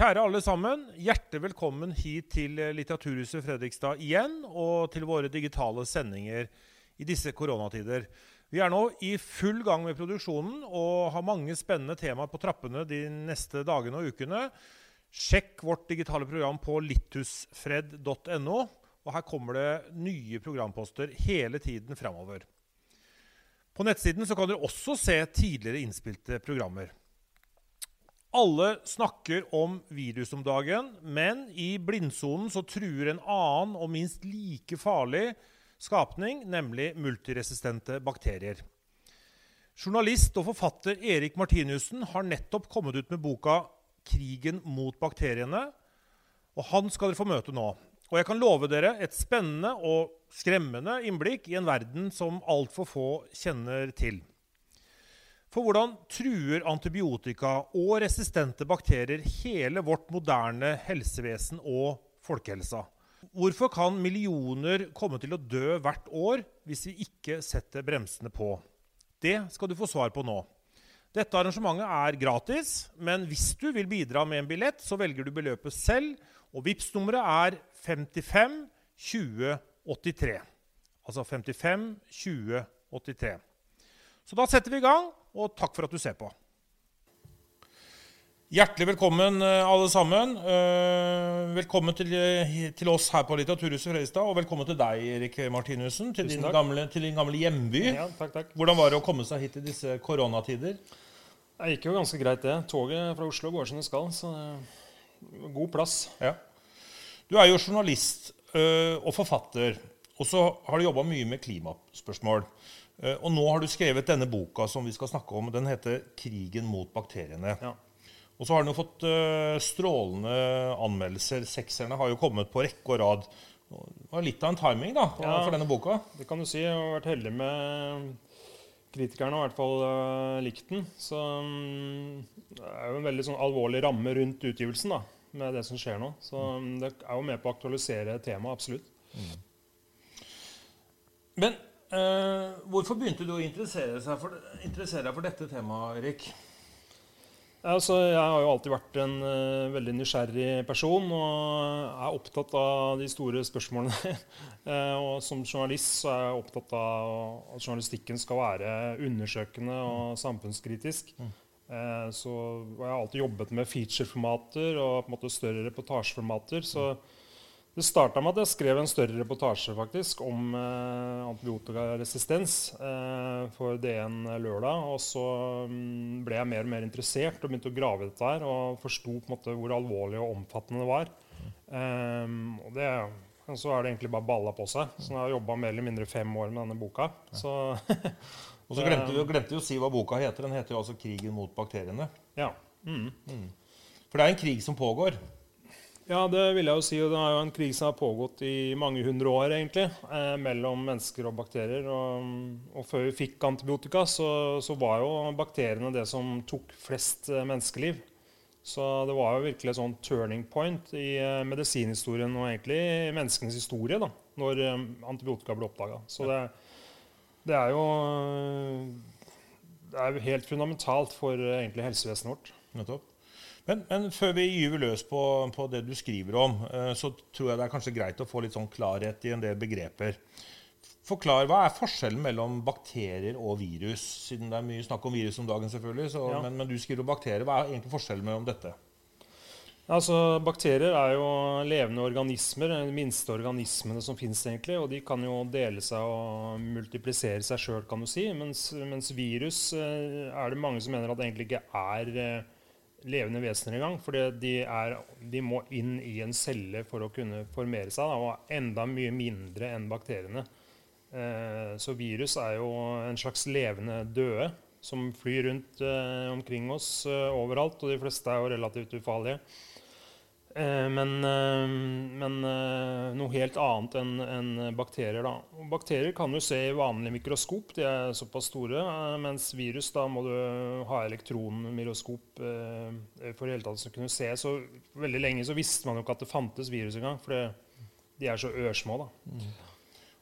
Kjære alle sammen. Hjertelig velkommen hit til Litteraturhuset Fredrikstad igjen, og til våre digitale sendinger i disse koronatider. Vi er nå i full gang med produksjonen og har mange spennende temaer på trappene de neste dagene og ukene. Sjekk vårt digitale program på littusfred.no, Og her kommer det nye programposter hele tiden framover. På nettsiden kan dere også se tidligere innspilte programmer. Alle snakker om virus om dagen, men i blindsonen så truer en annen og minst like farlig skapning, nemlig multiresistente bakterier. Journalist og forfatter Erik Martinussen har nettopp kommet ut med boka 'Krigen mot bakteriene'. Og Han skal dere få møte nå. Og jeg kan love dere et spennende og skremmende innblikk i en verden som altfor få kjenner til. For hvordan truer antibiotika og resistente bakterier hele vårt moderne helsevesen og folkehelsa? Hvorfor kan millioner komme til å dø hvert år hvis vi ikke setter bremsene på? Det skal du få svar på nå. Dette arrangementet er gratis, men hvis du vil bidra med en billett, så velger du beløpet selv, og vips nummeret er 55 20 83. Altså 55 20 83. Så da setter vi i gang og takk for at du ser på. Hjertelig velkommen, eh, alle sammen. Eh, velkommen til, eh, til oss her på Litteraturhuset Fredrikstad. Og velkommen til deg, Erik Martinussen, til din, gamle, til din, gamle, hjemby. Ja, takk, takk. Hvordan var det å komme seg hit i disse koronatider? Det gikk jo ganske greit, det. Toget fra Oslo går som det skal. Så god plass. Ja. Du er jo journalist og forfatter, og så har du jobba mye med klimaspørsmål. Eh, og nå har du skrevet denne boka som vi skal snakke om. Den heter 'Krigen mot bakteriene'. Ja. Og så har den jo fått uh, strålende anmeldelser. Sekserne har jo kommet på rekke og rad. Det var litt av en timing da, ja, for denne boka. Det kan du si. Jeg har vært heldig med Kritikerne har i hvert fall uh, likt den. Så um, det er jo en veldig sånn alvorlig ramme rundt utgivelsen da, med det som skjer nå. Så um, det er jo med på å aktualisere temaet, absolutt. Mm. Men Uh, hvorfor begynte du å interessere, for, deg for dette temaet, Erik? Altså, jeg har jo alltid vært en uh, veldig nysgjerrig person og er opptatt av de store spørsmålene. uh, og som journalist så er jeg opptatt av at journalistikken skal være undersøkende og samfunnskritisk. Mm. så jeg har alltid jobbet med feature-formater og på en måte større reportasjeformater. så mm det starta med at jeg skrev en større reportasje faktisk om eh, antibiotikaresistens eh, for DN lørdag. Og så um, ble jeg mer og mer interessert og begynte å grave i dette her, og forsto hvor alvorlig og omfattende det var. Um, og det, så er det egentlig bare balla på seg. Så jeg har jobba mer eller mindre fem år med denne boka. Så, og så glemte vi, glemte vi å si hva boka heter. Den heter jo altså 'Krigen mot bakteriene'. Ja. Mm. Mm. For det er en krig som pågår. Ja, det vil jeg jo si. Og det er jo en krig som har pågått i mange hundre år, egentlig, eh, mellom mennesker og bakterier. Og, og før vi fikk antibiotika, så, så, var jo bakteriene det som tok flest eh, menneskeliv. Så det var jo virkelig et sånn turning point i eh, medisinhistorien og egentlig i menneskenes historie da, når eh, antibiotika ble oppdaga. Så det, det, er jo det er helt fundamentalt for eh, egentlig helsevesenet vårt. Nettopp. Men, men, før vi gyver løs på, på, det du skriver om, eh, så tror jeg det er kanskje greit å få litt sånn klarhet i en del begreper. Forklar, Hva er forskjellen mellom bakterier og virus? Siden det er mye snakk om virus om dagen, selvfølgelig. Så, ja. men, men, du skriver om bakterier. Hva er egentlig forskjellen mellom dette? Altså, bakterier er jo levende organismer, de minste organismene som fins. Og de kan jo dele seg og multiplisere seg sjøl, kan du si. Mens, mens, virus eh, er det mange som mener at det egentlig ikke er eh, levende vesener engang. For de, de, må inn i en celle for å kunne formere seg, da, og enda mye mindre enn bakteriene. Eh, så virus er jo en slags levende døde som flyr rundt eh, omkring oss eh, overalt. Og de fleste er jo relativt ufarlige. Eh, men, eh, men eh, noe helt annet enn en bakterier. Da. bakterier kan du se i vanlig mikroskop, de er såpass store. Mens virus da må du ha elektronmikroskop for i hele tatt å kunne se. Så veldig lenge så visste man jo ikke at det fantes virus engang. For de er så ørsmå. da.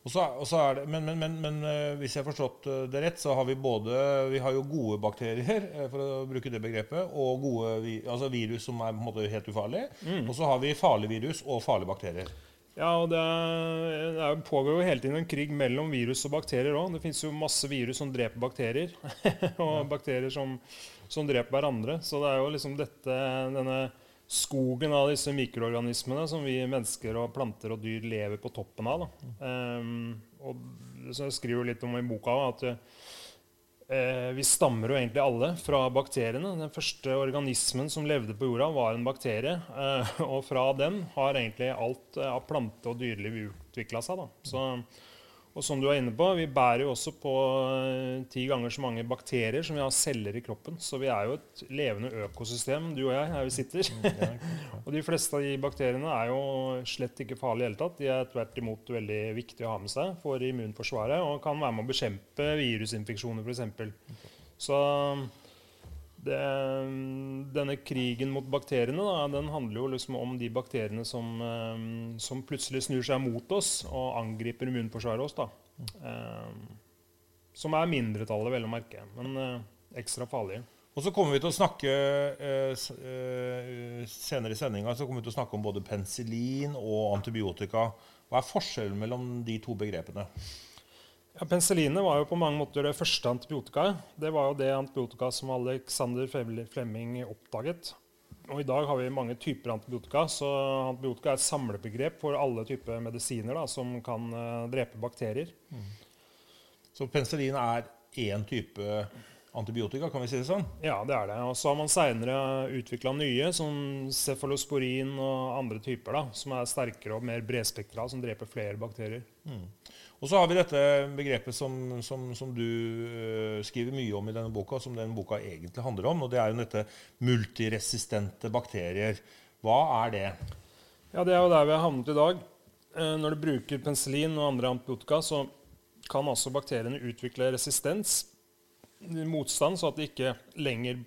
Mm. Og så, er det, men, men, men, men eh, hvis jeg har forstått eh, det rett, så har vi både Vi har jo gode bakterier, eh, for å bruke det begrepet, og gode altså virus som er på en måte helt ufarlige. Og så har vi farlige virus og farlige bakterier. Ja, og det, er, det pågår jo hele tiden en krig mellom virus og bakterier òg. Det fins jo masse virus som dreper bakterier, og bakterier som, som dreper hverandre. Så det er jo liksom dette, denne skogen av disse mikroorganismene som vi mennesker og planter og dyr lever på toppen av. Ehm, og så jeg skriver litt om i boka at uh, vi stammer jo egentlig alle fra bakteriene. Den første organismen som levde på jorda, var en bakterie. Uh, og fra den har egentlig alt av av plante- og dyreliv utvikla seg. Da. Så, og som du er inne på, vi bærer jo også på eh, ti ganger så mange bakterier som vi har celler i kroppen. Så vi er jo et levende økosystem, du og jeg, her vi sitter. og de fleste av de bakteriene er jo slett ikke farlige i det hele tatt. De er tvert imot veldig viktige å ha med seg for immunforsvaret og kan være med å bekjempe virusinfeksjoner f.eks. Så det, denne krigen mot bakteriene da, den handler jo liksom om de bakteriene som, eh, som plutselig snur seg mot oss og angriper immunforsvaret oss. da. Eh, som er mindretallet, vel å merke, men eh, ekstra farlige. Og så kommer vi til å snakke eh, eh, senere i sendinga kommer vi til å snakke om både penicillin og antibiotika. Hva er forskjellen mellom de to begrepene? Ja, Penicillinet var jo på mange måter det første antibiotikaet. Det var jo det antibiotika som Alexander Flemming oppdaget. Og I dag har vi mange typer antibiotika, så antibiotika er et samlebegrep for alle typer medisiner da, som kan uh, drepe bakterier. Så penicillin er én type antibiotika, kan vi si det sånn? Ja, det er det. Og så har man seinere utvikla nye, som cefalosporin og andre typer, da, som er sterkere og mer bredspektra, som dreper flere bakterier. Og så har vi dette begrepet som, som, som du eh, skriver mye om i denne boka, som den boka egentlig handler om, og det er jo dette multiresistente bakterier. Hva er det? Ja, det er jo der vi har havnet i dag. Eh, Når du bruker penicillin og andre antibiotika, så kan altså bakteriene utvikle resistens, motstand, så at de ikke lenger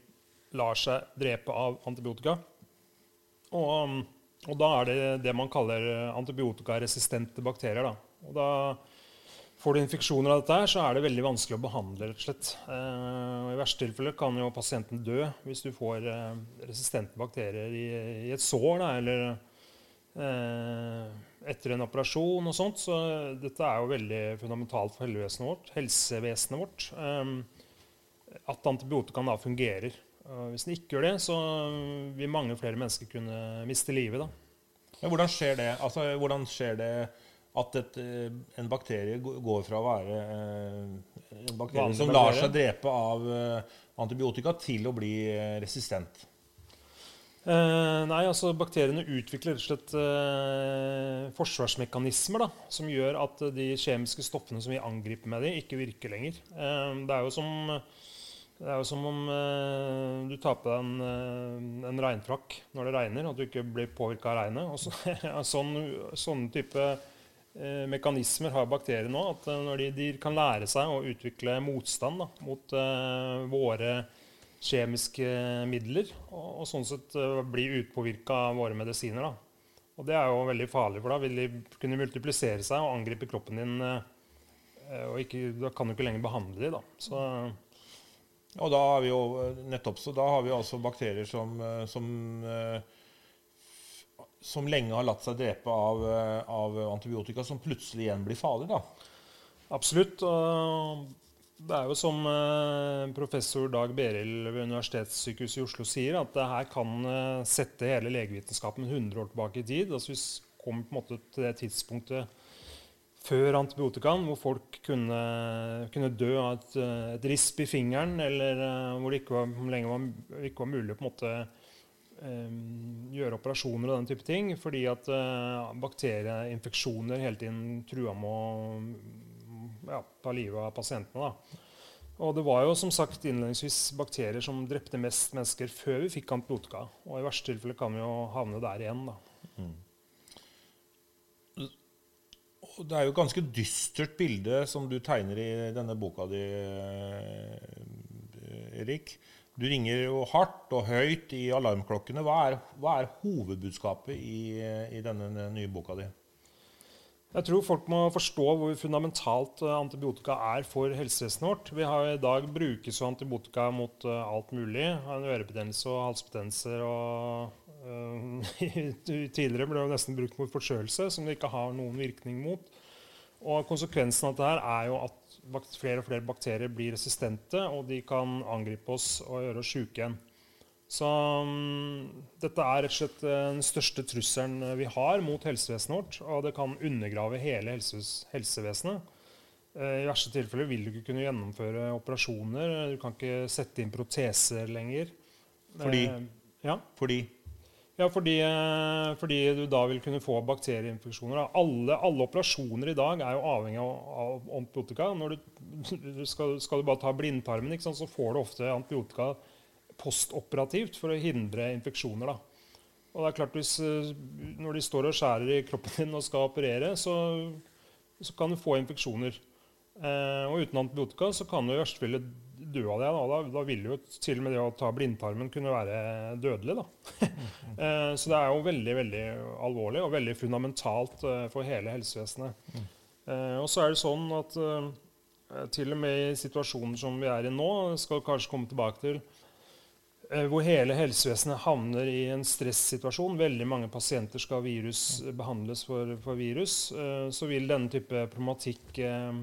lar seg drepe av antibiotika. Og, um, og da er det det man kaller eh, antibiotikaresistente bakterier. Da. Og da får du infeksjoner av dette, her, så er det veldig vanskelig å behandle. rett og slett. Eh, I verste tilfelle kan jo pasienten dø hvis du får eh, resistente bakterier i, i et sår. Da, eller eh, etter en operasjon og sånt. Så dette er jo veldig fundamentalt for helsevesenet vårt. Helsevesenet vårt eh, at antibiotikaen da fungerer. Og hvis den ikke gjør det, så vil mange flere mennesker kunne miste livet. da. Men hvordan skjer det? Altså, hvordan skjer det at et, eh, en bakterie går fra å være eh, en bakterie Vanlig som lar seg drepe av eh, antibiotika, til å bli resistent? Eh, nei, altså Bakteriene utvikler rett og slett eh, forsvarsmekanismer da, som gjør at de kjemiske stoffene som vi angriper med dem, ikke virker lenger. Eh, det, er jo som, det er jo som om eh, du tar på deg en, eh, en regnfrakk når det regner, at du ikke blir påvirka av regnet. Så, ja, sånn, sånne type eh, mekanismer har bakterier nå. At eh, når de, de kan lære seg å utvikle motstand da, mot eh, våre kjemiske midler, og, og sånn sett uh, bli utpåvirka av våre medisiner. Da. Og det er jo veldig farlig, for da vil de kunne multiplisere seg og angripe kroppen din. eh, og ikke, da kan du ikke lenger behandle dem. Så Og da har vi jo nettopp så da har vi altså bakterier som, eh, som, eh, som lenge har latt seg drepe av, eh, av antibiotika, som plutselig igjen blir farlige. da. absolutt. Og det er jo som professor Dag Berild ved Universitetssykehuset i Oslo sier, at det her kan sette hele legevitenskapen 100 år tilbake i tid. Altså Vi kommer på en måte til det tidspunktet før antibiotikaen, hvor folk kunne, kunne dø av et, et risp i fingeren, eller eh, hvor det ikke var, lenge var, ikke var mulig å på en måte eh, gjøre operasjoner og den type ting, fordi at eh, bakterieinfeksjoner hele tiden trua med å ja, ta livet av pasientene. Da. Og det var jo som sagt innledningsvis bakterier som drepte mest mennesker før vi fikk antibiotika. Og i verste tilfelle kan vi jo havne der igjen. Da. Og det er jo et ganske dystert bilde som du tegner i denne boka di, eh, Erik. Du ringer jo hardt og høyt i alarmklokkene. Hva er, hva er hovedbudskapet i, i denne nye boka di? Jeg tror folk må forstå hvor fundamentalt eh, antibiotika er for helsevesenet vårt. Vi har I dag brukes antibiotika mot uh, alt mulig. Ørebetennelse og halsbetennelser. Og, tidligere ble det nesten brukt mot forkjølelse, som det ikke har noen virkning mot. Og Konsekvensen av dette er jo at flere og flere bakterier blir resistente, og de kan angripe oss og gjøre oss syke igjen. Så um, dette er rett og slett eh, den største trusselen vi har mot helsevesenet vårt. Og det kan undergrave hele helses helsevesenet. Uh, I verste tilfelle vil du ikke kunne gjennomføre operasjoner. Du kan ikke sette inn proteser lenger. Fordi? Uh, ja. Fordi? Ja, fordi, uh, fordi, du da vil kunne få bakterieinfeksjoner. Alle, alle, operasjoner i dag er jo avhengig av, antibiotika. Når du, skal, skal, du bare ta blindtarmen, så får du ofte antibiotika postoperativt for å hindre infeksjoner. Da. Og det er klart hvis, eh, Når de står og skjærer i kroppen din og skal operere, så, så kan du få infeksjoner. Eh, og uten antibiotika så kan du i verste dø av det. Da. Da, da, vil jo til og med det å ta blindtarmen kunne være dødelig. Da. så det er jo veldig veldig alvorlig og veldig fundamentalt eh, for hele helsevesenet. Eh, og så er det sånn at eh, til og med i situasjonen som vi er i nå, skal kanskje komme tilbake til, Eh, hvor hele helsevesenet havner i en stressituasjon. Veldig mange pasienter skal virus, behandles for, for virus. Eh, så vil denne type problematikk eh,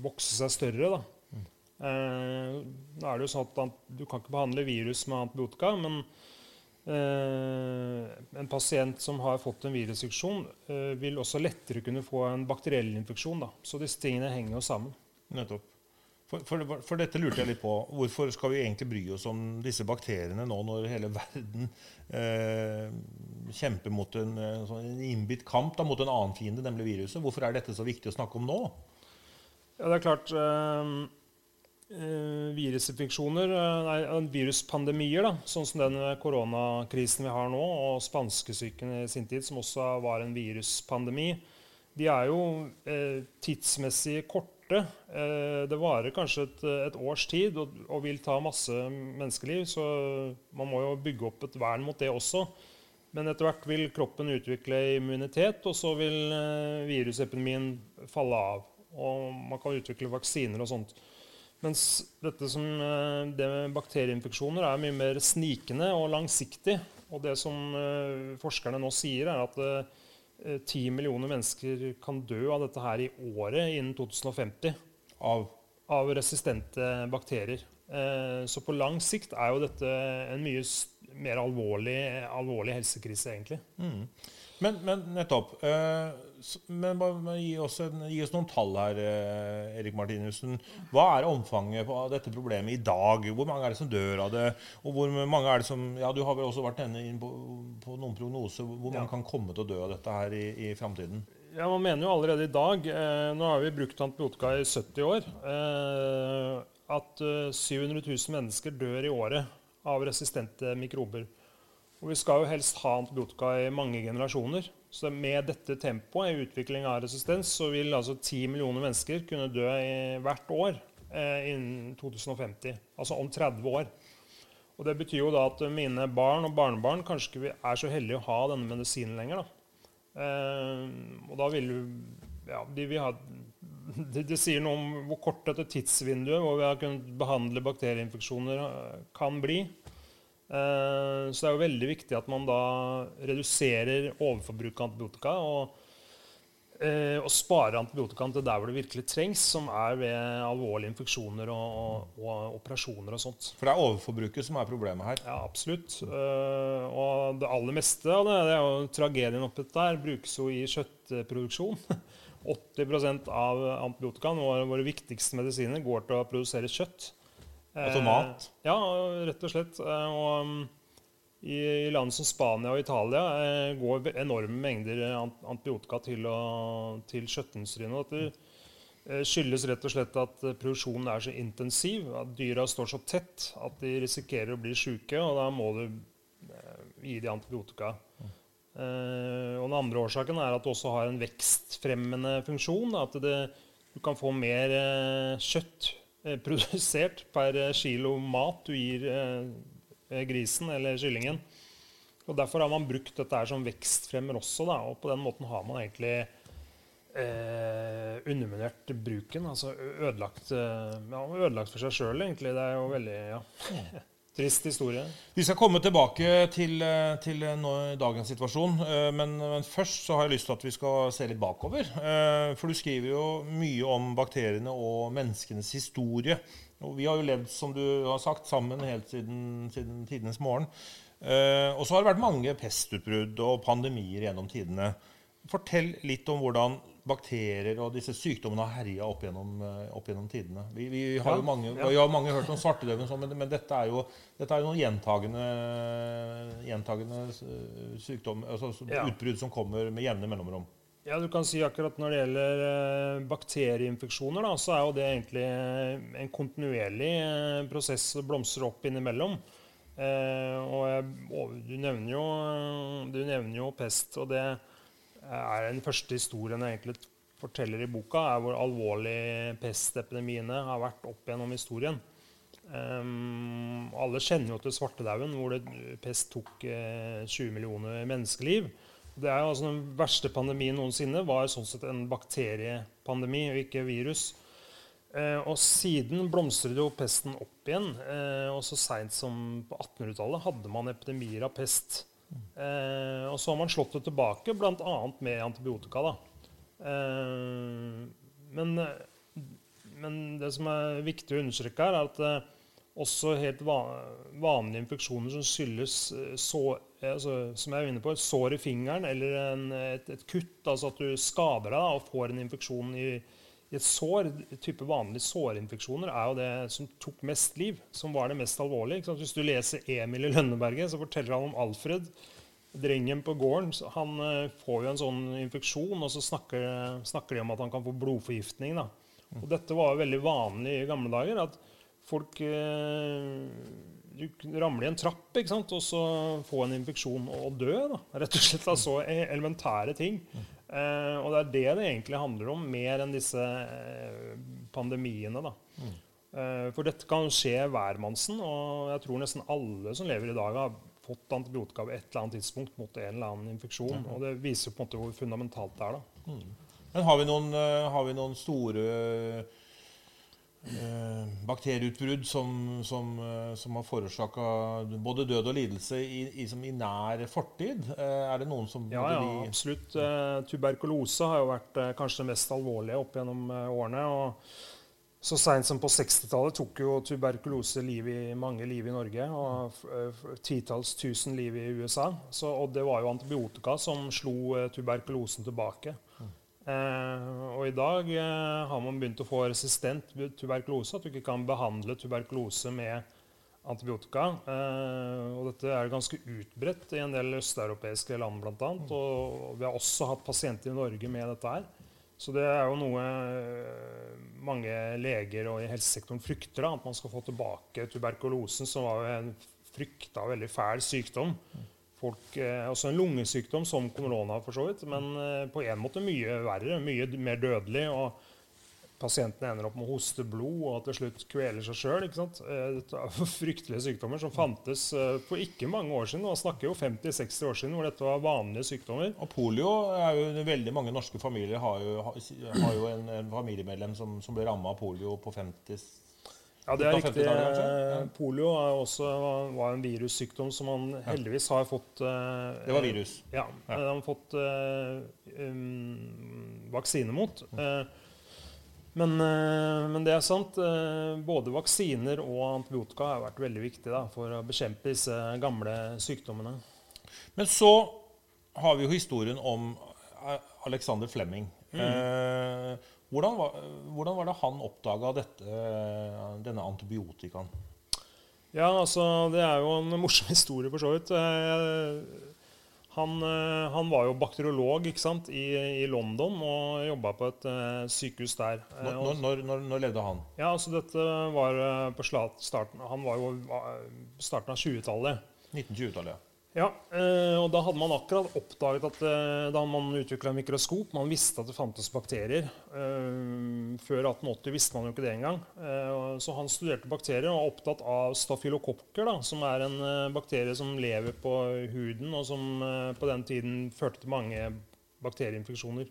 vokse seg større. Da. Mm. Nå er det jo sånn at Du kan ikke behandle virus med antibiotika, men en pasient som har fått en virusinfeksjon, vil også lettere kunne få en bakteriell infeksjon. Da. Så disse tingene henger jo sammen. Nettopp. For, for, for, dette lurte jeg litt på. Hvorfor skal vi egentlig bry oss om disse bakteriene nå når hele verden eh, kjemper mot en, eh, sånn en innbitt kamp da, mot en annen fiende, nemlig viruset? Hvorfor er dette så viktig å snakke om nå? Ja, det er klart eh, eh Virusinfeksjoner, eh, nei, viruspandemier, da, sånn som den koronakrisen vi har nå, og spanskesyken i sin tid, som også var en viruspandemi, de er jo eh, tidsmessig korte. Eh, det varer kanskje et, et års tid og, og, vil ta masse menneskeliv, så man må jo bygge opp et vern mot det også. Men etter hvert vil kroppen utvikle immunitet, og så vil eh, virusepidemien falle av. Og man kan utvikle vaksiner og sånt. Mens dette som, eh, det med bakterieinfeksjoner er mye mer snikende og langsiktig. Og det som forskerne nå sier, er at 10 eh, millioner mennesker kan dø av dette her i året innen 2050. Av? Av resistente bakterier. Eh, så på lang sikt er jo dette en mye mer alvorlig, alvorlig helsekrise, egentlig. Mm. Men, men, nettopp. Eh, men gi oss, gi oss, noen tall her, eh, Erik Martinussen. Hva er omfanget av dette problemet i dag? Hvor mange er det som dør av det? Og hvor mange er det som ja, Du har vel også vært inne på, på noen prognoser hvor mange ja. kan komme til å dø av dette her i, i framtiden? Ja, Man mener jo allerede i dag eh, Nå har vi brukt antibiotika i 70 år. Eh, at 700 000 mennesker dør i året av resistente mikrober. Og vi skal jo helst ha antibiotika i mange generasjoner. Så med dette tempoet i utvikling av resistens så vil altså 10 millioner mennesker kunne dø hvert år eh, innen 2050. Altså om 30 år. Og Det betyr jo da at mine barn og barnebarn kanskje ikke er så heldige å ha denne medisinen lenger. Da. Eh, og da vil jo ja, de vil ha det, det, sier noe om hvor kort dette tidsvinduet hvor vi har kunnet behandle bakterieinfeksjoner, eh, kan bli. Eh, så det er jo veldig viktig at man da reduserer overforbruk av antibiotika. og å og spare antibiotikaen til der hvor det virkelig trengs, som er ved alvorlige infeksjoner og, og, og, operasjoner og sånt. For det er overforbruket som er problemet her? Ja, absolutt. Uh, og det aller meste av det, det er jo tragedien oppi der, brukes jo i kjøttproduksjon. 80% av antibiotikaen, våre viktigste medisiner, går til å produsere kjøtt. Altså mat? Eh, ja, rett og slett. Eh, og i, i land som Spania og Italia eh, går enorme mengder antibiotika til, å, til kjøttindustrien. det skyldes rett og slett at produksjonen er så intensiv, at dyra står så tett at de risikerer å bli syke, og da må du gi dem antibiotika. Mm. Og Den andre årsaken er at det også har en vekstfremmende funksjon. At det, du kan få mer kjøtt Eh, produsert per eh, kilo mat du gir eh, grisen eller kyllingen. Og Derfor har man brukt dette som vekstfremmer også. Da. Og på den måten har man egentlig eh, underminert bruken. Altså ødelagt, eh, ja, ødelagt for seg sjøl, egentlig. Det er jo veldig ja, trist historie. Vi skal komme tilbake til, eh, til eh, dagens situasjon. eh, Men, men først så har jeg lyst til at vi skal se litt bakover. For du skriver jo mye om bakteriene og menneskenes historie. Og vi har jo levd, som du har sagt, sammen helt siden, siden tidenes morgen. Og så har det vært mange pestutbrudd og pandemier gjennom tidene. Fortell litt om hvordan bakterier og disse sykdommene har herja opp, eh, opp gjennom tidene. Vi, vi, har jo mange, ja. har mange hørt om svartedauden, sånn, men, men dette er jo, dette er jo noen gjentagende, gjentagende eh, sykdom, altså Ja. utbrudd som kommer med jevne mellomrom. Ja, du kan si akkurat Når det gjelder eh, bakterieinfeksjoner, da, så er jo det egentlig en kontinuerlig prosess som blomstrer opp innimellom. Eh, og jeg, du, nevner jo, du nevner jo pest, og det er den første historien jeg egentlig forteller i boka, er hvor alvorlig pestepidemiene har vært opp gjennom historien. Um, alle kjenner jo til svartedauden, hvor det, pest tok eh, 20 millioner menneskeliv. Det er jo altså Den verste pandemien noensinne var sånn sett en bakteriepandemi, og ikke virus. Eh, og siden blomstret jo pesten opp igjen. Eh, og så seint som på 1800-tallet hadde man epidemier av pest. Eh, og så har man slått det tilbake, bl.a. med antibiotika. da. Eh, men, men det som er viktig å understreke her, er at eh, også helt va vanlige infeksjoner som skyldes så, eh, altså, som jeg er inne på, et sår i fingeren eller en, et, et kutt, altså at du skader deg da, og får en infeksjon i, i et sår, type vanlige sårinfeksjoner, er jo det som tok mest liv, som var det mest alvorlige. Hvis du leser Emil i Lønneberget, så forteller han om Alfred, drengen på gården. Han eh, får jo en sånn infeksjon, og så snakker, snakker de om at han kan få blodforgiftning. Da. Og dette var jo veldig vanlig i gamle dager. at folk eh, ramler i en trapp og så få en infeksjon og dø. Da. Rett og slett av så e- elementære ting. Eh, og det er det det egentlig handler om, mer enn disse eh, pandemiene. Da. Eh, for dette kan skje hvermannsen, og jeg tror nesten alle som lever i dag, har fått antibiotika på et eller annet tidspunkt mot en eller annen infeksjon. Og det viser på en måte hvor fundamentalt det er. da. Men har vi noen, eh, har vi noen store bakterieutbrudd som, som, eh, som har forårsaka både død og lidelse i, i, som i nær fortid? Eh, er det noen som Ja, ja, absolutt. Eh, tuberkulose har jo vært eh, kanskje det mest alvorlige opp gjennom eh, årene. og så seint som på 60-tallet tok jo tuberkulose liv i mange liv i Norge. Og titalls tusen liv i USA. Så, og det var jo antibiotika som slo eh, tuberkulosen tilbake. Eh, og i dag eh, har man begynt å få resistent tuberkulose. At du ikke kan behandle tuberkulose med antibiotika. Eh, og dette er ganske utbredt i en del østeuropeiske land bl.a. Og vi har også hatt pasienter i Norge med dette her. Så det er jo noe mange leger og i helsesektoren frykter. da, At man skal få tilbake tuberkulosen, som var en frykta veldig fæl sykdom. Folk, Altså en lungesykdom som korona, for så vidt, men eh, på en måte mye verre. Mye mer dødelig. og Pasientene ender opp med å hoste blod og til slutt kveler seg sjøl. Jo fryktelige sykdommer som fantes eh, for ikke mange år siden. Man snakker jo 50-60 år siden hvor dette var vanlige sykdommer. Og polio er jo Veldig mange norske familier har jo, har jo en, en familiemedlem som, som ble ramma av polio på 50 Ja, det er riktig. Ja. Eh, Polio er også, var en virussykdom som man heldigvis har fått uh, Det var virus. Ja, Ja. Han har fått uh, um, vaksine mot. Uh, men, eh, men det er sant. eh, både vaksiner og antibiotika har vært veldig viktig da, for å bekjempe disse gamle sykdommene. Men så har vi jo historien om eh, Alexander Flemming. Eh, hvordan, var, hvordan var det han oppdaga denne antibiotikaen? Ja, altså, det er jo en morsom historie, for så vidt. Eh, Han, eh, han var jo bakteriolog ikke sant, i, i London og jobba på et eh, sykehus der. Når, når, når, når levde han? Ja, altså dette var på starten Han var jo starten av 20-tallet. 1920-tallet. ja. Ja, eh, og da hadde man akkurat oppdaget at eh, da man utvikla mikroskop Man visste at det fantes bakterier. Eh, før 1880 visste man jo ikke det engang. Så han studerte bakterier og var opptatt av stafylokokker, da, som er en bakterie som lever på huden, og som på den tiden førte til mange bakterieinfeksjoner.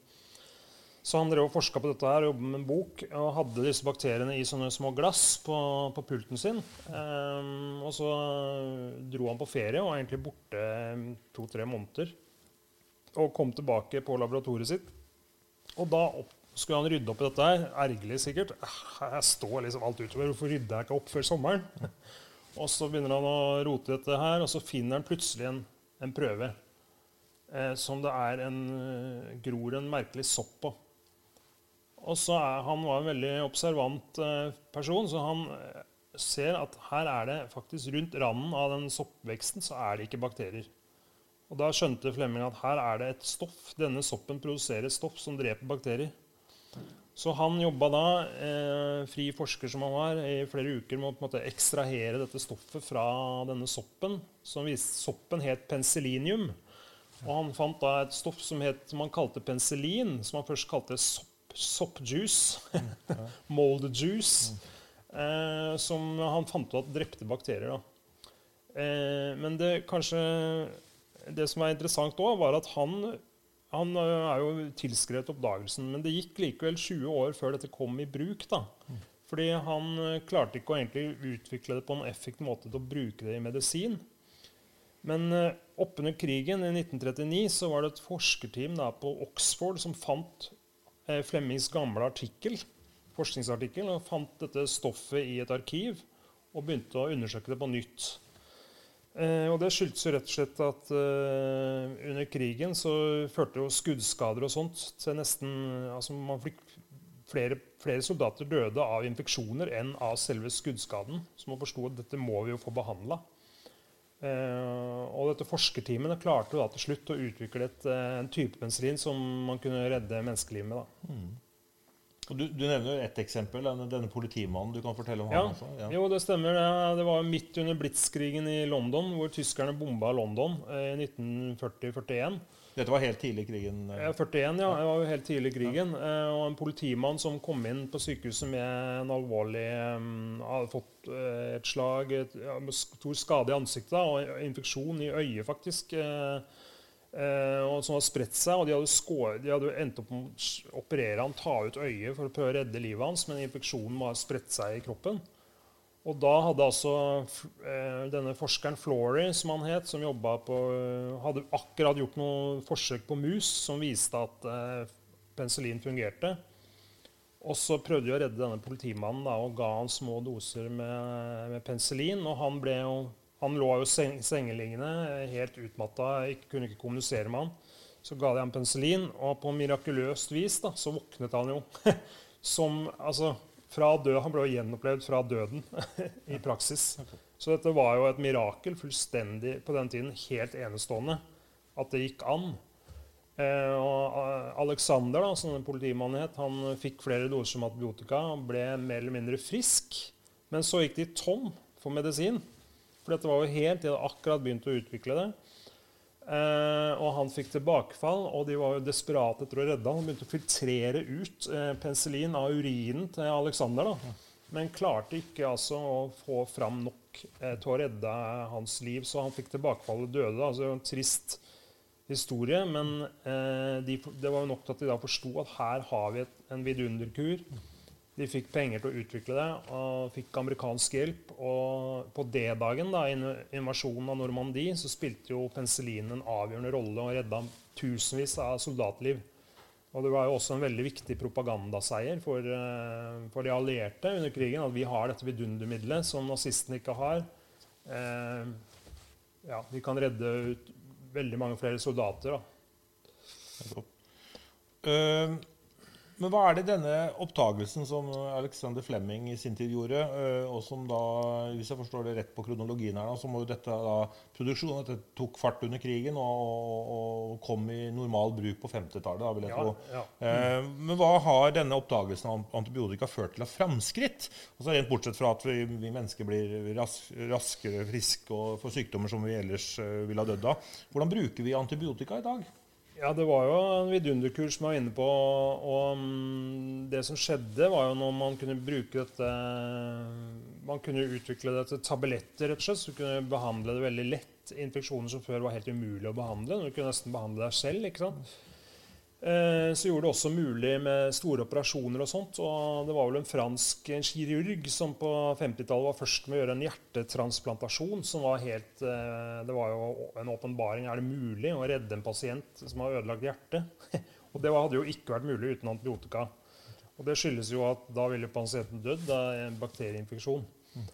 Så han drev og forska på dette her, jobbet med en bok og hadde disse bakteriene i sånne små glass på, på pulten sin. Um, og så dro han på ferie og var egentlig borte to-tre måneder. Og kom tilbake på laboratoriet sitt. Og da opp, skulle han rydde opp i dette her. Ergerlig sikkert. Her står liksom alt utover. Hvorfor rydder jeg ikke opp før sommeren? og så begynner han å rote i dette her, og så finner han plutselig en, en prøve eh, som det er en uh, gror en merkelig sopp på. Og så er, Han var en veldig observant eh, person, så han eh, ser at her er det faktisk rundt randen av den soppveksten så er det ikke bakterier. Og Da skjønte Flemming at her er det et stoff. Denne soppen produserer stoff som dreper bakterier. Så han jobba da, eh, fri forsker som han var, i flere uker med å på en måte ekstrahere dette stoffet fra denne soppen. Som viste, soppen het penicillinium. Og han fant da et stoff som, het, som han kalte penicillin, som han først kalte sopp soppjuice, mold juice, eh, som han fant ut at drepte bakterier. Eh, men det kanskje det som er interessant òg, var at han, han eh, er jo tilskrevet oppdagelsen. Men det gikk likevel 20 år før dette kom i bruk. da. Fordi han eh, klarte ikke å egentlig utvikle det på en effektiv måte til å bruke det i medisin. Men uh, oppunder krigen i 1939 så var det et forskerteam da, på Oxford som fant Eh, Flemmings gamle artikkel, forskningsartikkel og fant dette stoffet i et arkiv og begynte å undersøke det på nytt. Eh, og Det skyldtes jo rett og slett at eh, under krigen så førte jo skuddskader og sånt til nesten altså man fikk flere, flere, soldater døde av infeksjoner enn av selve skuddskaden. Så man forsto at dette må vi jo få behandla. Uh, og dette forskerteamet klarte da til slutt å utvikle et, uh, en type penicillin som man kunne redde menneskeliv med. Mm. Du, du, nevner ett eksempel, denne, denne, politimannen. Du kan fortelle om ja. han også? Ja. Jo, det stemmer. Det, det var midt under blitskrigen i London, hvor tyskerne bomba London eh, i 1940-41. Dette var helt tidlig i krigen? Eh. Ja, 41, ja. Det var jo helt tidlig i krigen. Ja. Eh, og en politimann som kom inn på sykehuset med en alvorlig Hadde fått uh, et slag, et, ja, stor skade i ansiktet og infeksjon i øyet, faktisk. Uh, og Som hadde spredt seg. og De hadde, skåret, de hadde endt opp med å operere han, ta ut øyet for å prøve å redde livet hans, men infeksjonen var spredt seg i kroppen. Og da hadde altså eh, denne forskeren Flory, som han het, som på, hadde akkurat gjort noen forsøk på mus som viste at eh, penicillin fungerte. Og så prøvde de å redde denne politimannen da, og ga han små doser med, med penicillin. Og han, jo, han lå jo seng, sengeliggende, helt utmatta, kunne ikke kommunisere med han. Så ga de ham penicillin, og på mirakuløst vis da, så våknet han jo som altså, fra død, Han ble jo gjenopplevd fra døden i praksis. Så dette var jo et mirakel, fullstendig på den tiden helt enestående, at det gikk an. Eh, og eh, Alexander, da, som politimannen het, han fikk flere doser antibiotika og ble mer eller mindre frisk. Men så gikk de tom for medisin. For dette var jo helt, De hadde akkurat begynt å utvikle det. Uh, og han fikk tilbakefall, og de var jo desperate etter å redde ham. Han begynte å filtrere ut uh, penicillin av urinen til Alexander, da. men klarte ikke altså å få fram nok uh, til å redde hans liv. Så han fikk tilbakefall og døde. Da. Altså, en trist historie, men de, det var jo nok til at de da forsto at her har vi et, en vidunderkur. De fikk penger til å utvikle det og fikk amerikansk hjelp. Og på D-dagen, da, invasjonen av Normandie, så spilte jo penicillinen en avgjørende rolle og redda tusenvis av soldatliv. Og det var jo også en veldig viktig propagandaseier for, uh, for de allierte under krigen. At vi har dette vidundermiddelet som nazistene ikke har. Eh, ja, vi kan redde ut veldig mange flere soldater. da. Uh, men hva er det denne opptagelsen som Alexander Flemming i sin tid gjorde, øh, og som da, hvis jeg forstår det rett på kronologien her, så må jo dette da, produksjonen dette tok fart under krigen og, og kom i normal bruk på 50-tallet, vil jeg ja, tro. Ja. Mm. Men hva har denne oppdagelsen av antibiotika ført til av framskritt? Altså Rent bortsett fra at vi, vi mennesker blir ras, raskere friske og får sykdommer som vi ellers øh, ville ha dødd av. Hvordan bruker vi antibiotika i dag? Ja, det var jo en vidunderkurs som jeg var inne på. Og mm, det som skjedde, var jo når man kunne bruke dette Man kunne utvikle det til tabletter, rett og slett, så kunne behandle det veldig lett. Infeksjoner som før var helt umulig å behandle. Du kunne nesten behandle deg selv. ikke sant? Eh, så gjorde det også mulig med store operasjoner og sånt. Og det var vel en fransk kirurg som på 50-tallet var først med å gjøre en hjertetransplantasjon. som var helt, eh, Det var jo en åpenbaring. Er det mulig å redde en pasient som har ødelagt hjertet? og det hadde jo ikke vært mulig uten antibiotika. Og det skyldes jo at da ville pasienten dødd av en bakterieinfeksjon. Mm.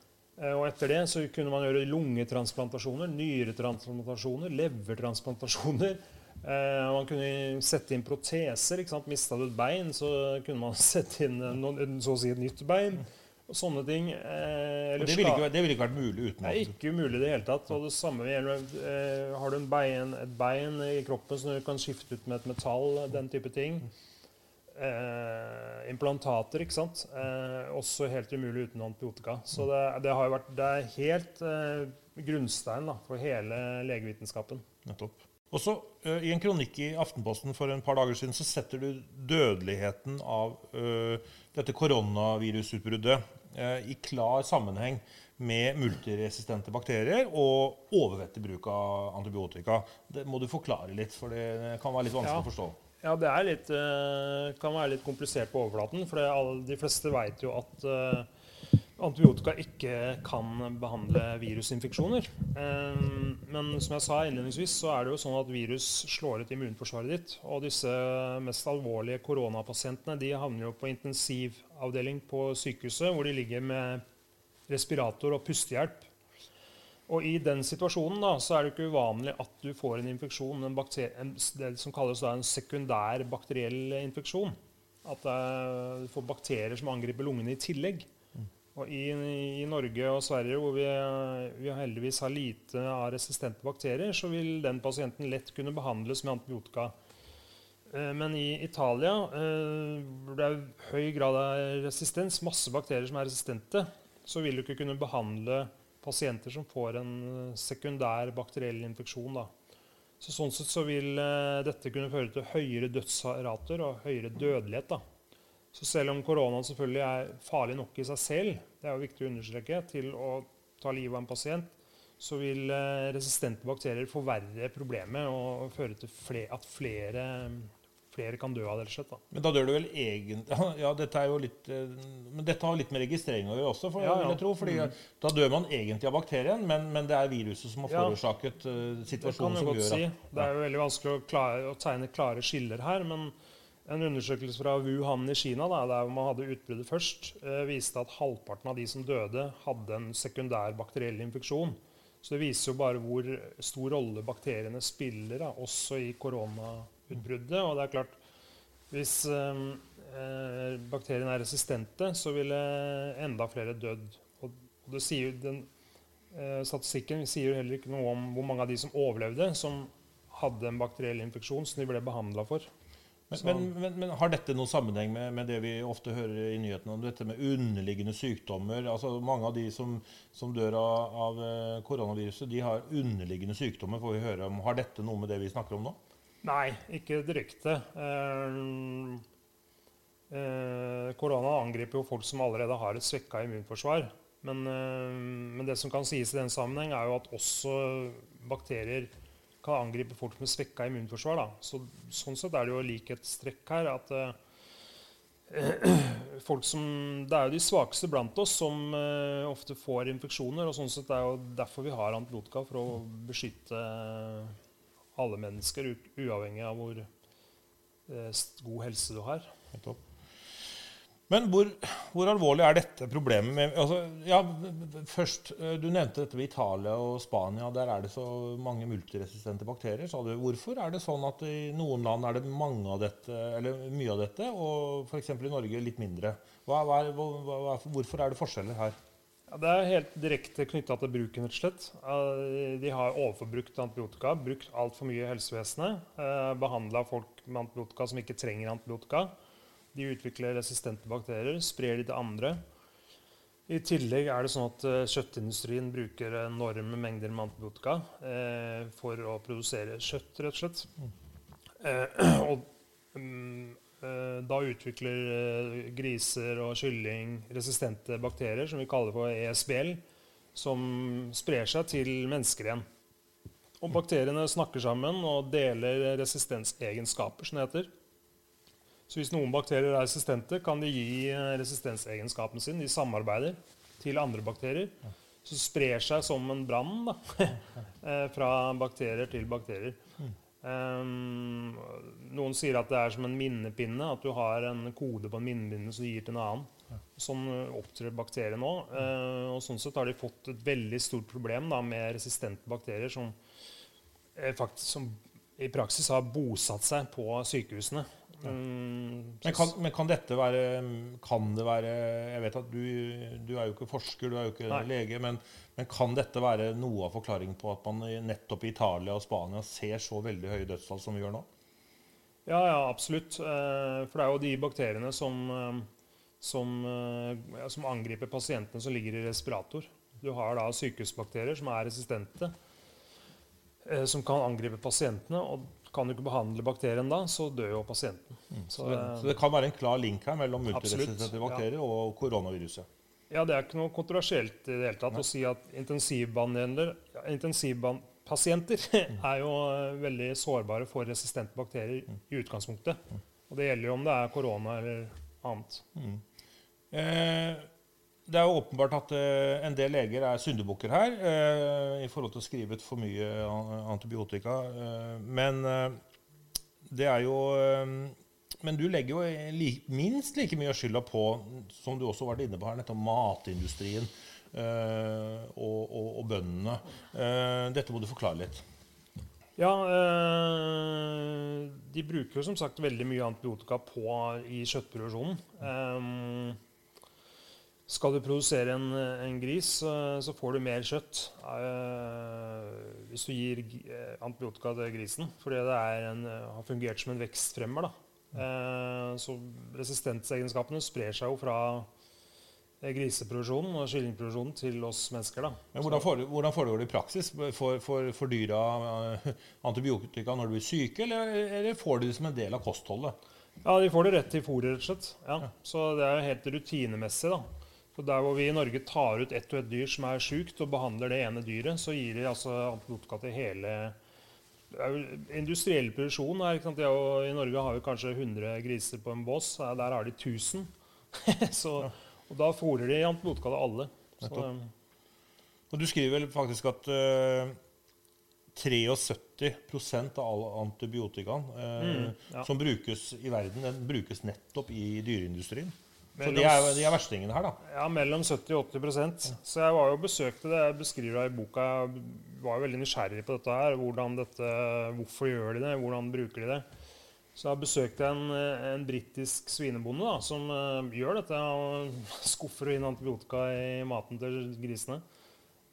Og etter det så kunne man gjøre lungetransplantasjoner, nyretransplantasjoner, levertransplantasjoner. Eh, man kunne sette inn proteser. ikke sant? Mista du et bein, så kunne man sette inn noen, så å si et nytt bein. Og sånne ting. Eh, det, ville ikke, det, ville ikke, vært mulig uten Det er ikke umulig i det hele tatt. Og det samme gjelder eh, Har du bein, et bein i kroppen som du kan skifte ut med et metall, den type ting. Eh, implantater, ikke sant. Eh, også helt umulig uten antibiotika. Så det, det har vært, det er helt eh, grunnstein da, for hele legevitenskapen. Nettopp. Også uh, I en kronikk i Aftenposten for en par dager siden så setter du dødeligheten av uh, dette koronavirusutbruddet uh, i klar sammenheng med multiresistente bakterier og overvettig bruk av antibiotika. Det må du forklare litt, for det kan være litt vanskelig ja. å forstå. Ja, det litt, kan være litt komplisert på overflaten. For alle, de fleste vet jo at antibiotika ikke kan behandle virusinfeksjoner. Ehm, men som jeg sa innledningsvis, så er det jo sånn at virus slår ut immunforsvaret ditt. Og disse mest alvorlige koronapasientene de havner jo på intensivavdeling på sykehuset, hvor de ligger med respirator og pustehjelp. Og i den situasjonen da, så er det ikke uvanlig at du får en infeksjon, en en, det som kalles da en sekundær bakteriell infeksjon. At du får bakterier som angriper lungene i tillegg. Og i, i, Norge og Sverige, hvor vi, vi, heldigvis har lite av resistente bakterier, så vil den pasienten lett kunne behandles med antibiotika. Eh, men i Italia, eh, hvor det er høy grad av resistens, masse bakterier som er resistente, så vil du ikke kunne behandle pasienter som får en sekundær bakteriell infeksjon. Da. Så sånn sett så vil eh, dette kunne føre til høyere dødsrater og høyere dødelighet. Da. Så selv om koronaen selvfølgelig er farlig nok i seg selv, det er jo viktig å understreke, til å ta livet av en pasient, så vil eh, resistente bakterier forverre problemet og føre til flere, at flere, flere, kan dø av det. Slett, da. Men da dør du vel egentlig Ja, dette er jo litt eh, Men dette har litt med registrering å gjøre også, for, ja, ja. jeg tro. fordi mm. Da dør man egentlig av bakterien, men, men det er viruset som har forårsaket ja, situasjonen som gjør si. at Det er jo veldig vanskelig å, klare, å tegne klare skiller her. men en undersøkelse fra Wuhan i Kina, da, der man hadde utbruddet først, eh, viste at halvparten av de som døde, hadde en sekundær bakteriell infeksjon. Så det viser jo bare hvor stor rolle bakteriene spiller, da, også i koronautbruddet. Og det er klart, hvis eh, eh bakteriene er resistente, så ville enda flere dødd. Og sier, den, eh, statistikken sier jo heller ikke noe om hvor mange av de som overlevde, som hadde en bakteriell infeksjon som de ble behandla for. Men, men, men, men, Har dette noen sammenheng med, med, det vi ofte hører i nyhetene om dette med underliggende sykdommer? Altså Mange av de som, som dør av, av, eh, koronaviruset, de har underliggende sykdommer. får vi høre om. Har dette noe med det vi snakker om nå? Nei, ikke direkte. Eh, eh, korona angriper jo folk som allerede har et svekka immunforsvar. Men, eh, men det som kan sies i den sammenheng, er jo at også bakterier kan angripe folk med svekka immunforsvar. Da. Så, sånn sett er det jo likhetstrekk her. at eh, folk som, Det er jo de svakeste blant oss som eh, ofte får infeksjoner. og sånn sett er jo derfor vi har antibiotika, for å beskytte alle mennesker, uavhengig av hvor eh, god helse du har. Helt opp. Men hvor, hvor, alvorlig er dette problemet? Med, altså, ja, først, eh, Du nevnte dette ved Italia og Spania. Der er det så mange multiresistente bakterier. sa du. Hvorfor er det sånn at i noen land er det mange av dette, eller mye av dette, og f.eks. i Norge litt mindre? Hva, hva, hva, hvorfor er det forskjeller her? Ja, det er helt direkte knytta til bruken. rett og slett. De har overforbrukt antibiotika, brukt altfor mye i helsevesenet. Eh, Behandla folk med antibiotika som ikke trenger antibiotika. De utvikler resistente bakterier, sprer de til andre. I tillegg er det sånn at uh, kjøttindustrien bruker enorme mengder med antibiotika eh, for å produsere kjøtt, rett og slett. Eh, og um, da utvikler griser og kylling resistente bakterier, som vi kaller for ESBL, som sprer seg til mennesker igjen. Og bakteriene snakker sammen og deler resistensegenskaper, som det heter. Så hvis noen bakterier er resistente, kan de gi eh, resistensegenskapen sin. De samarbeider til andre bakterier. Så sprer seg som en brann eh, fra bakterier til bakterier. Um, noen sier at det er som en minnepinne, at du har en kode på en minnepinne som du gir til en annen. Sånn eh, opptrer bakterier nå. Uh, og sånn sett har de fått et veldig stort problem da, med resistente bakterier som, faktisk, som i praksis har bosatt seg på sykehusene. Um, Men kan, men kan dette være Kan det være Jeg vet at du, du er jo ikke forsker, du er jo ikke Nei. lege, men, men kan dette være noe av forklaringen på at man nettopp i Italia og Spania ser så veldig høye dødstall som vi gjør nå? Ja, ja, absolutt. Eh, For det er jo de bakteriene som, eh, som, eh, ja, som angriper pasientene som ligger i respirator. Du har da sykehusbakterier som er resistente, som kan angripe pasientene. Og kan du ikke behandle bakterien da, så dør jo pasienten. Så, Så, det, så det kan være en klar link her mellom multiresistente multiresistente ja. bakterier og koronaviruset. Ja, det er ikke noe kontroversielt i det hele tatt å si at intensivbehandler, ja, er jo eh, veldig sårbare for resistente bakterier i utgangspunktet. Og det gjelder jo om det er korona eller annet. Eh, det er jo åpenbart at eh, en del leger er syndebukker her eh, i forhold til å skrive ut for mye antibiotika. Eh, men det er jo Men du legger jo minst like mye skylda på, som du også var inne på her, nettopp matindustrien og, og, og bøndene. Dette må du forklare litt. Ja, de bruker jo som sagt veldig mye antibiotika på, i kjøttproduksjonen. Skal du produsere en, en gris, så får du mer kjøtt eh, hvis du gir eh, antibiotika til grisen, fordi det er en, eh, har fungert som en vekstfremmer. Da. Eh, så resistensegenskapene sprer seg jo fra griseproduksjonen og kyllingproduksjonen til oss mennesker. Da. Men hvordan, foregår det i praksis? Får, dyra antibiotika når du er syke, eller, eller får du det som en del av kostholdet? Ja, de får det rett til fôret, rett og slett. Ja. Så det er jo helt rutinemessig. da. Så Der hvor vi i Norge tar ut ett og ett dyr som er sjukt, og behandler det ene dyret, så gir de altså antibiotika til hele Industriell produksjon her? Er I Norge har vi kanskje 100 griser på en bås. Der har de 1000. så, og da fôrer de antibiotika til alle. Så, Nettopp. Og du skriver vel faktisk at uh, 73 av all antibiotikaen uh, Mm, ja. som brukes i verden, den brukes nettopp i dyreindustrien. Så de er, de er verstingene her, da. Ja, mellom 70 og 80 prosent. Så jeg var jo besøkte det jeg beskriver i boka. Jeg var jo veldig nysgjerrig på dette her. Hvordan dette, hvorfor gjør de det? Hvordan bruker de det? Så jeg besøkte en, en britisk svinebonde da, som uh, gjør dette. og skuffer inn antibiotika i maten til grisene.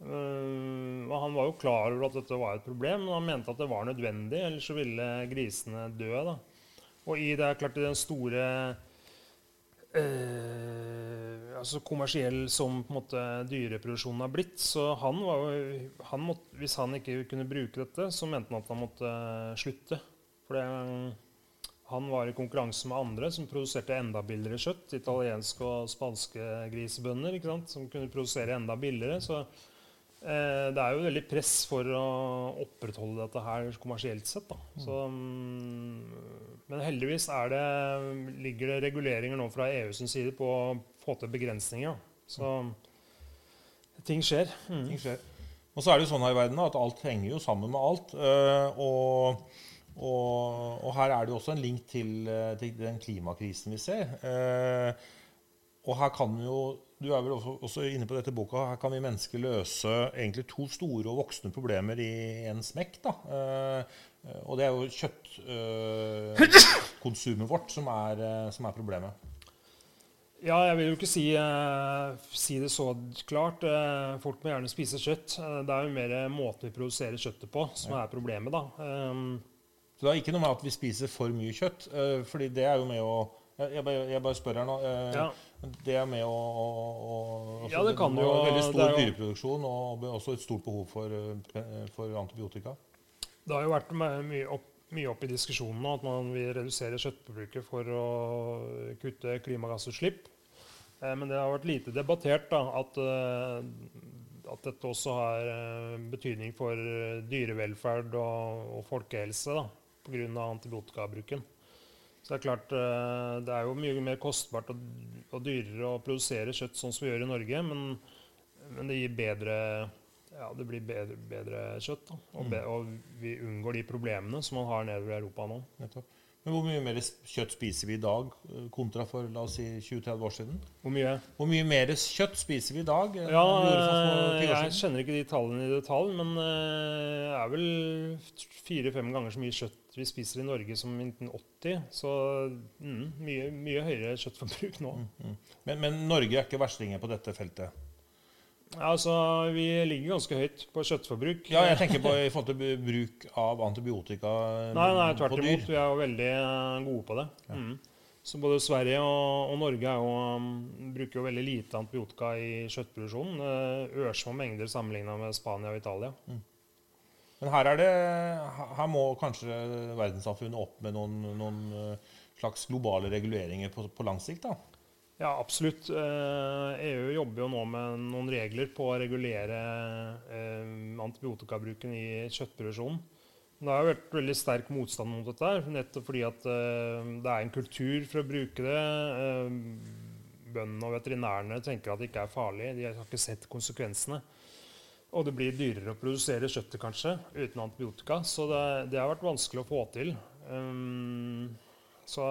Uh, og han var jo klar over at dette var et problem, men han mente at det var nødvendig. Ellers så ville grisene dø. da. Og i det klart i den store eh, altså kommersiell som på en måte dyreproduksjonen har blitt. Så han var jo, han måtte, hvis han ikke kunne bruke dette, så mente han at han måtte slutte. For han var i konkurranse med andre som produserte enda billigere kjøtt. Italienske og spanske grisebønder ikke sant? som kunne produsere enda billigere. Så det er jo veldig press for å opprettholde dette her kommersielt sett. Da. Så, mm, men heldigvis er det, ligger det reguleringer nå fra EU sin side på å få til begrensninger. Så ting skjer. Mm. Ting skjer. Og så er det jo sånn her i verden at alt henger jo sammen med alt. eh, og, og, og her er det jo også en link til, eh, til den klimakrisen vi ser. Eh, og her kan jo Du er vel også, også inne på dette boka. Her kan vi mennesker løse egentlig to store og voksne problemer i en smekk. da. Eh, og det er jo kjøttkonsumet vårt som er, eh, som er problemet. Ja, jeg vil jo ikke si, eh, si det så klart. Eh, folk må gjerne spise kjøtt. Eh, det er jo mer måten vi produserer kjøttet på som er problemet, da. Så det er ikke noe med at vi spiser for mye kjøtt, eh, fordi det er jo med å Jeg, jeg, bare, jeg bare spør her nå. eh, ja. Det er med å, å, å Ja, det kan det jo- Veldig stor jo- dyreproduksjon og også et stort behov for, eh, for antibiotika. Det har jo vært mye opp, mye opp i diskusjonen at man vil redusere kjøttforbruket for å kutte klimagassutslipp. Eh, men det har vært lite debattert da, at, eh, at dette også har betydning for dyrevelferd og, og folkehelse pga. antibiotikabruken. Så det er klart, eh, det er jo mye mer kostbart og, og dyrere å produsere kjøtt sånn som vi gjør i Norge, men, men det gir bedre ja, det blir bedre, bedre kjøtt. Da. Og, be, og, vi unngår de problemene som man har nedover i Europa nå. Nettopp. Men hvor mye mer kjøtt spiser vi i dag eh, kontra for la oss si 20-30 år siden? Hvor mye? Hvor mye mer kjøtt spiser vi i dag? Ja, Jeg kjenner ikke de tallene i detalj, men det er vel fire-fem ganger så mye kjøtt vi spiser i Norge som 1980. Så mm, mye, mye, høyere kjøttforbruk nå. Mm, mm. Men, men, Norge er ikke verstinger på dette feltet? Altså, Vi ligger ganske høyt på kjøttforbruk. Ja, Jeg tenker på i forhold til bruk av antibiotika nei, nei, tvert imot. Vi er jo veldig eh, gode på det. Ja. Mm. Så både Sverige og, og Norge jo, um, bruker jo veldig lite antibiotika i kjøttproduksjonen. Ørsmå mengder sammenligna med Spania og Italia. Mm. Men her, det, her, må kanskje verdenssamfunnet opp med noen, noen eh, slags globale reguleringer på, på lang sikt? da? Ja, absolutt. EU eh, e jobber jo nå med noen regler på å regulere eh, antibiotikabruken i kjøttproduksjonen. Det har vært veldig sterk motstand mot dette, nettopp fordi at det er en kultur for å bruke det. Bøndene og veterinærene tenker at det ikke er farlig. De har ikke sett konsekvensene. Og det blir dyrere å produsere kjøttet kanskje uten antibiotika. Så det, det har vært vanskelig å få til. Um, så,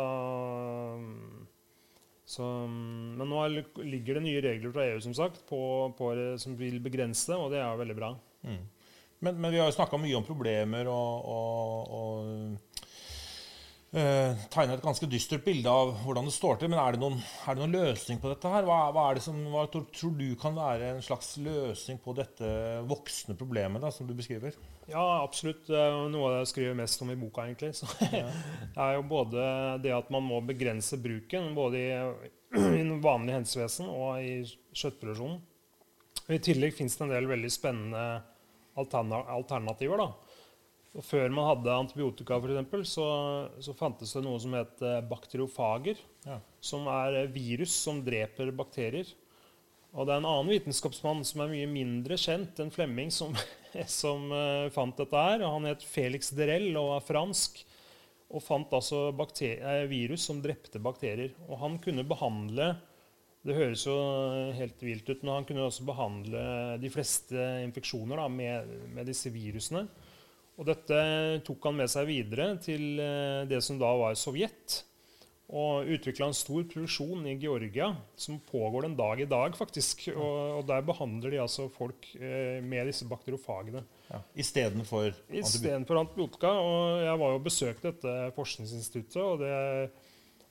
så, men nå ligger det nye regler fra EU som sagt, på, på, som vil begrense det, og det er veldig bra. Mm. Men, men, vi har jo snakka mye om problemer og, og, og Uh, tegner et ganske dystert bilde av hvordan det står til. Men er det noen, er det noen løsning på dette? her? Hva, hva, som, hva, tror du kan være en slags løsning på dette voksne problemet da, som du beskriver? Ja, absolutt. Det er noe jeg skriver mest om i boka. egentlig. Så, ja. det er jo både det at man må begrense bruken, både i, i vanlig helsevesen og i kjøttproduksjonen. I tillegg fins det en del veldig spennende alternativer. da og før man hadde antibiotika, for eksempel, så, så fantes det noe som het eh, bakteriofager. Ja. Som er virus som dreper bakterier. Og det er en annen vitenskapsmann som er mye mindre kjent enn Flemming, som, som uh, fant dette her. Han het Felix Derell og var fransk. Og fant altså eh, virus som drepte bakterier. Og han kunne behandle Det høres jo helt vilt ut, men han kunne også behandle de fleste infeksjoner da, med, med disse virusene. Og dette tok han med seg videre til eh, det som da var Sovjet. Og utvikla en stor produksjon i Georgia som pågår den dag i dag, faktisk. Og, og der behandler de altså folk eh, med disse bakteriofagene. Ja, Istedenfor antibiotika? Istedenfor antibiotika. Og jeg var jo besøkt dette forskningsinstituttet, og det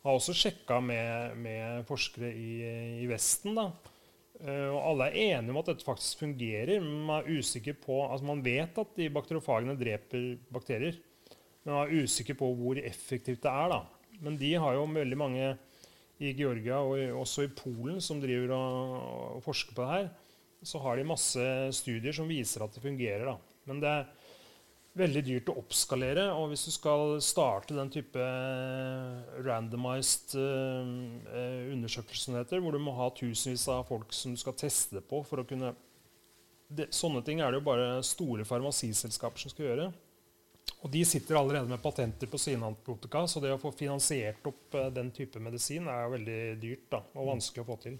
har også sjekka med, med forskere i, i Vesten. da, og alle er enige om at dette faktisk fungerer, men man er usikker på, altså man vet at de bakteriofagene dreper bakterier, men man er usikker på hvor effektivt det er. da. Men de har jo veldig mange i Georgia og også i Polen som driver og, og forsker på det her. Så har de masse studier som viser at det fungerer. da. Men det er veldig dyrt å oppskalere. Og hvis du skal starte den type eh, randomized uh, undersøkelser, hvor du må ha tusenvis av folk som du skal teste på for å kunne det, Sånne ting er det jo bare store farmasiselskaper som skal gjøre. Og de sitter allerede med patenter på sine antibiotika, så det å få finansiert opp uh, den type medisin er veldig dyrt da, og vanskelig å få til.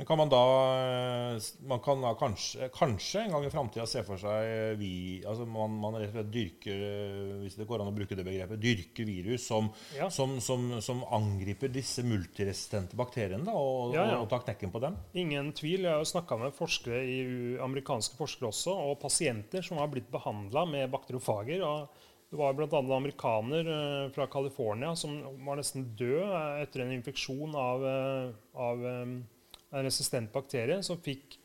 Men kan man da eh, man kan da kanskje, kanskje en gang i framtida se for seg vi, altså man, man rett og slett dyrker eh, hvis det går an å bruke det begrepet, dyrker virus som, ja. som, som, som angriper disse multiresistente bakteriene da, og, ja, ja. og tar knekken på dem? Ingen tvil. Jeg har snakka med forskere i, amerikanske forskere også, og pasienter som har blitt behandla med bakteriofager. og det var bl.a. en amerikaner eh, fra California som var nesten død etter en infeksjon av, av en resistent bakterie som fikk,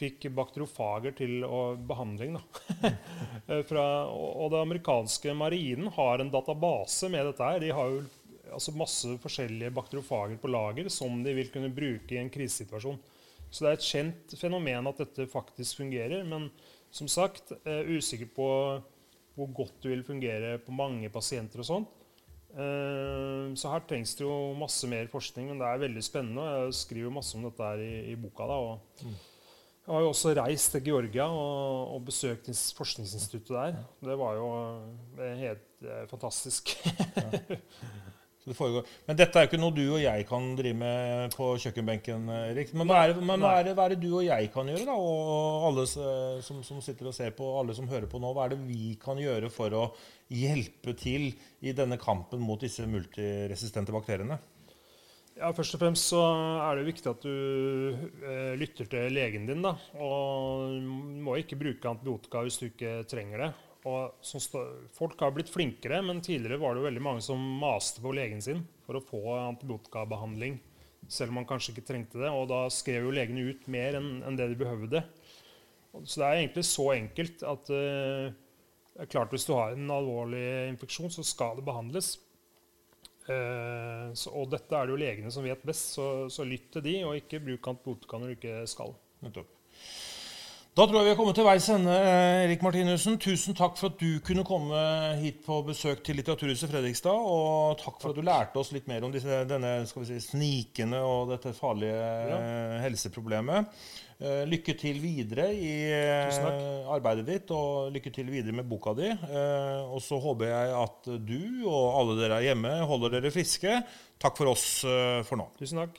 fikk bakterofager til behandling. Fra, og, det amerikanske marinen har en database med dette. her. De har jo altså masse forskjellige bakterofager på lager som de vil kunne bruke i en krisesituasjon. Så det er et kjent fenomen at dette faktisk fungerer. Men som sagt, er usikker på hvor godt det vil fungere på mange pasienter. og sånt. Eh, så her trengs det jo masse mer forskning, men det er veldig spennende. Jeg skriver masse om dette her i, i boka. da, og mm. Jeg har jo også reist til Georgia og, og besøkt forskningsinstituttet der. Det var jo helt eh, fantastisk. det foregår. Men dette er jo ikke noe du og jeg kan drive med på kjøkkenbenken, Erik. Men hva er, det, men hva er, hva er det du og jeg kan gjøre, da? Og alle som, som sitter og ser på, alle som hører på nå. Hva er det vi kan gjøre for å hjelpe til i denne kampen mot disse multiresistente bakteriene? Ja, Først og fremst så er det viktig at du eh, lytter til legen din. da, og må ikke bruke antibiotika hvis du ikke trenger det. Og folk har blitt flinkere, men tidligere var det veldig mange som maste på legen sin for å få antibiotikabehandling, selv om man kanskje ikke trengte det. Og da skrev jo legene ut mer enn, enn det de behøvde. Så det er egentlig så enkelt at uh, det er klart hvis du har en alvorlig infeksjon, så skal det behandles. Uh, så, og dette er det jo legene som vet best, så, så lytt til de, og ikke bruk antibiotika når du ikke skal. Nettopp. Da tror jeg vi har kommet til veis ende, eh, Erik Martinussen. Tusen takk for at du kunne komme hit på besøk til Litteraturhuset Fredrikstad. Og takk for at du lærte oss litt mer om disse, denne skal vi si, snikende og dette farlige ja. Eh, helseproblemet. Eh, lykke til videre i arbeidet ditt, og lykke til videre med boka di. Og så håper jeg at du og alle dere hjemme holder dere friske. Takk for oss for nå. Tusen takk.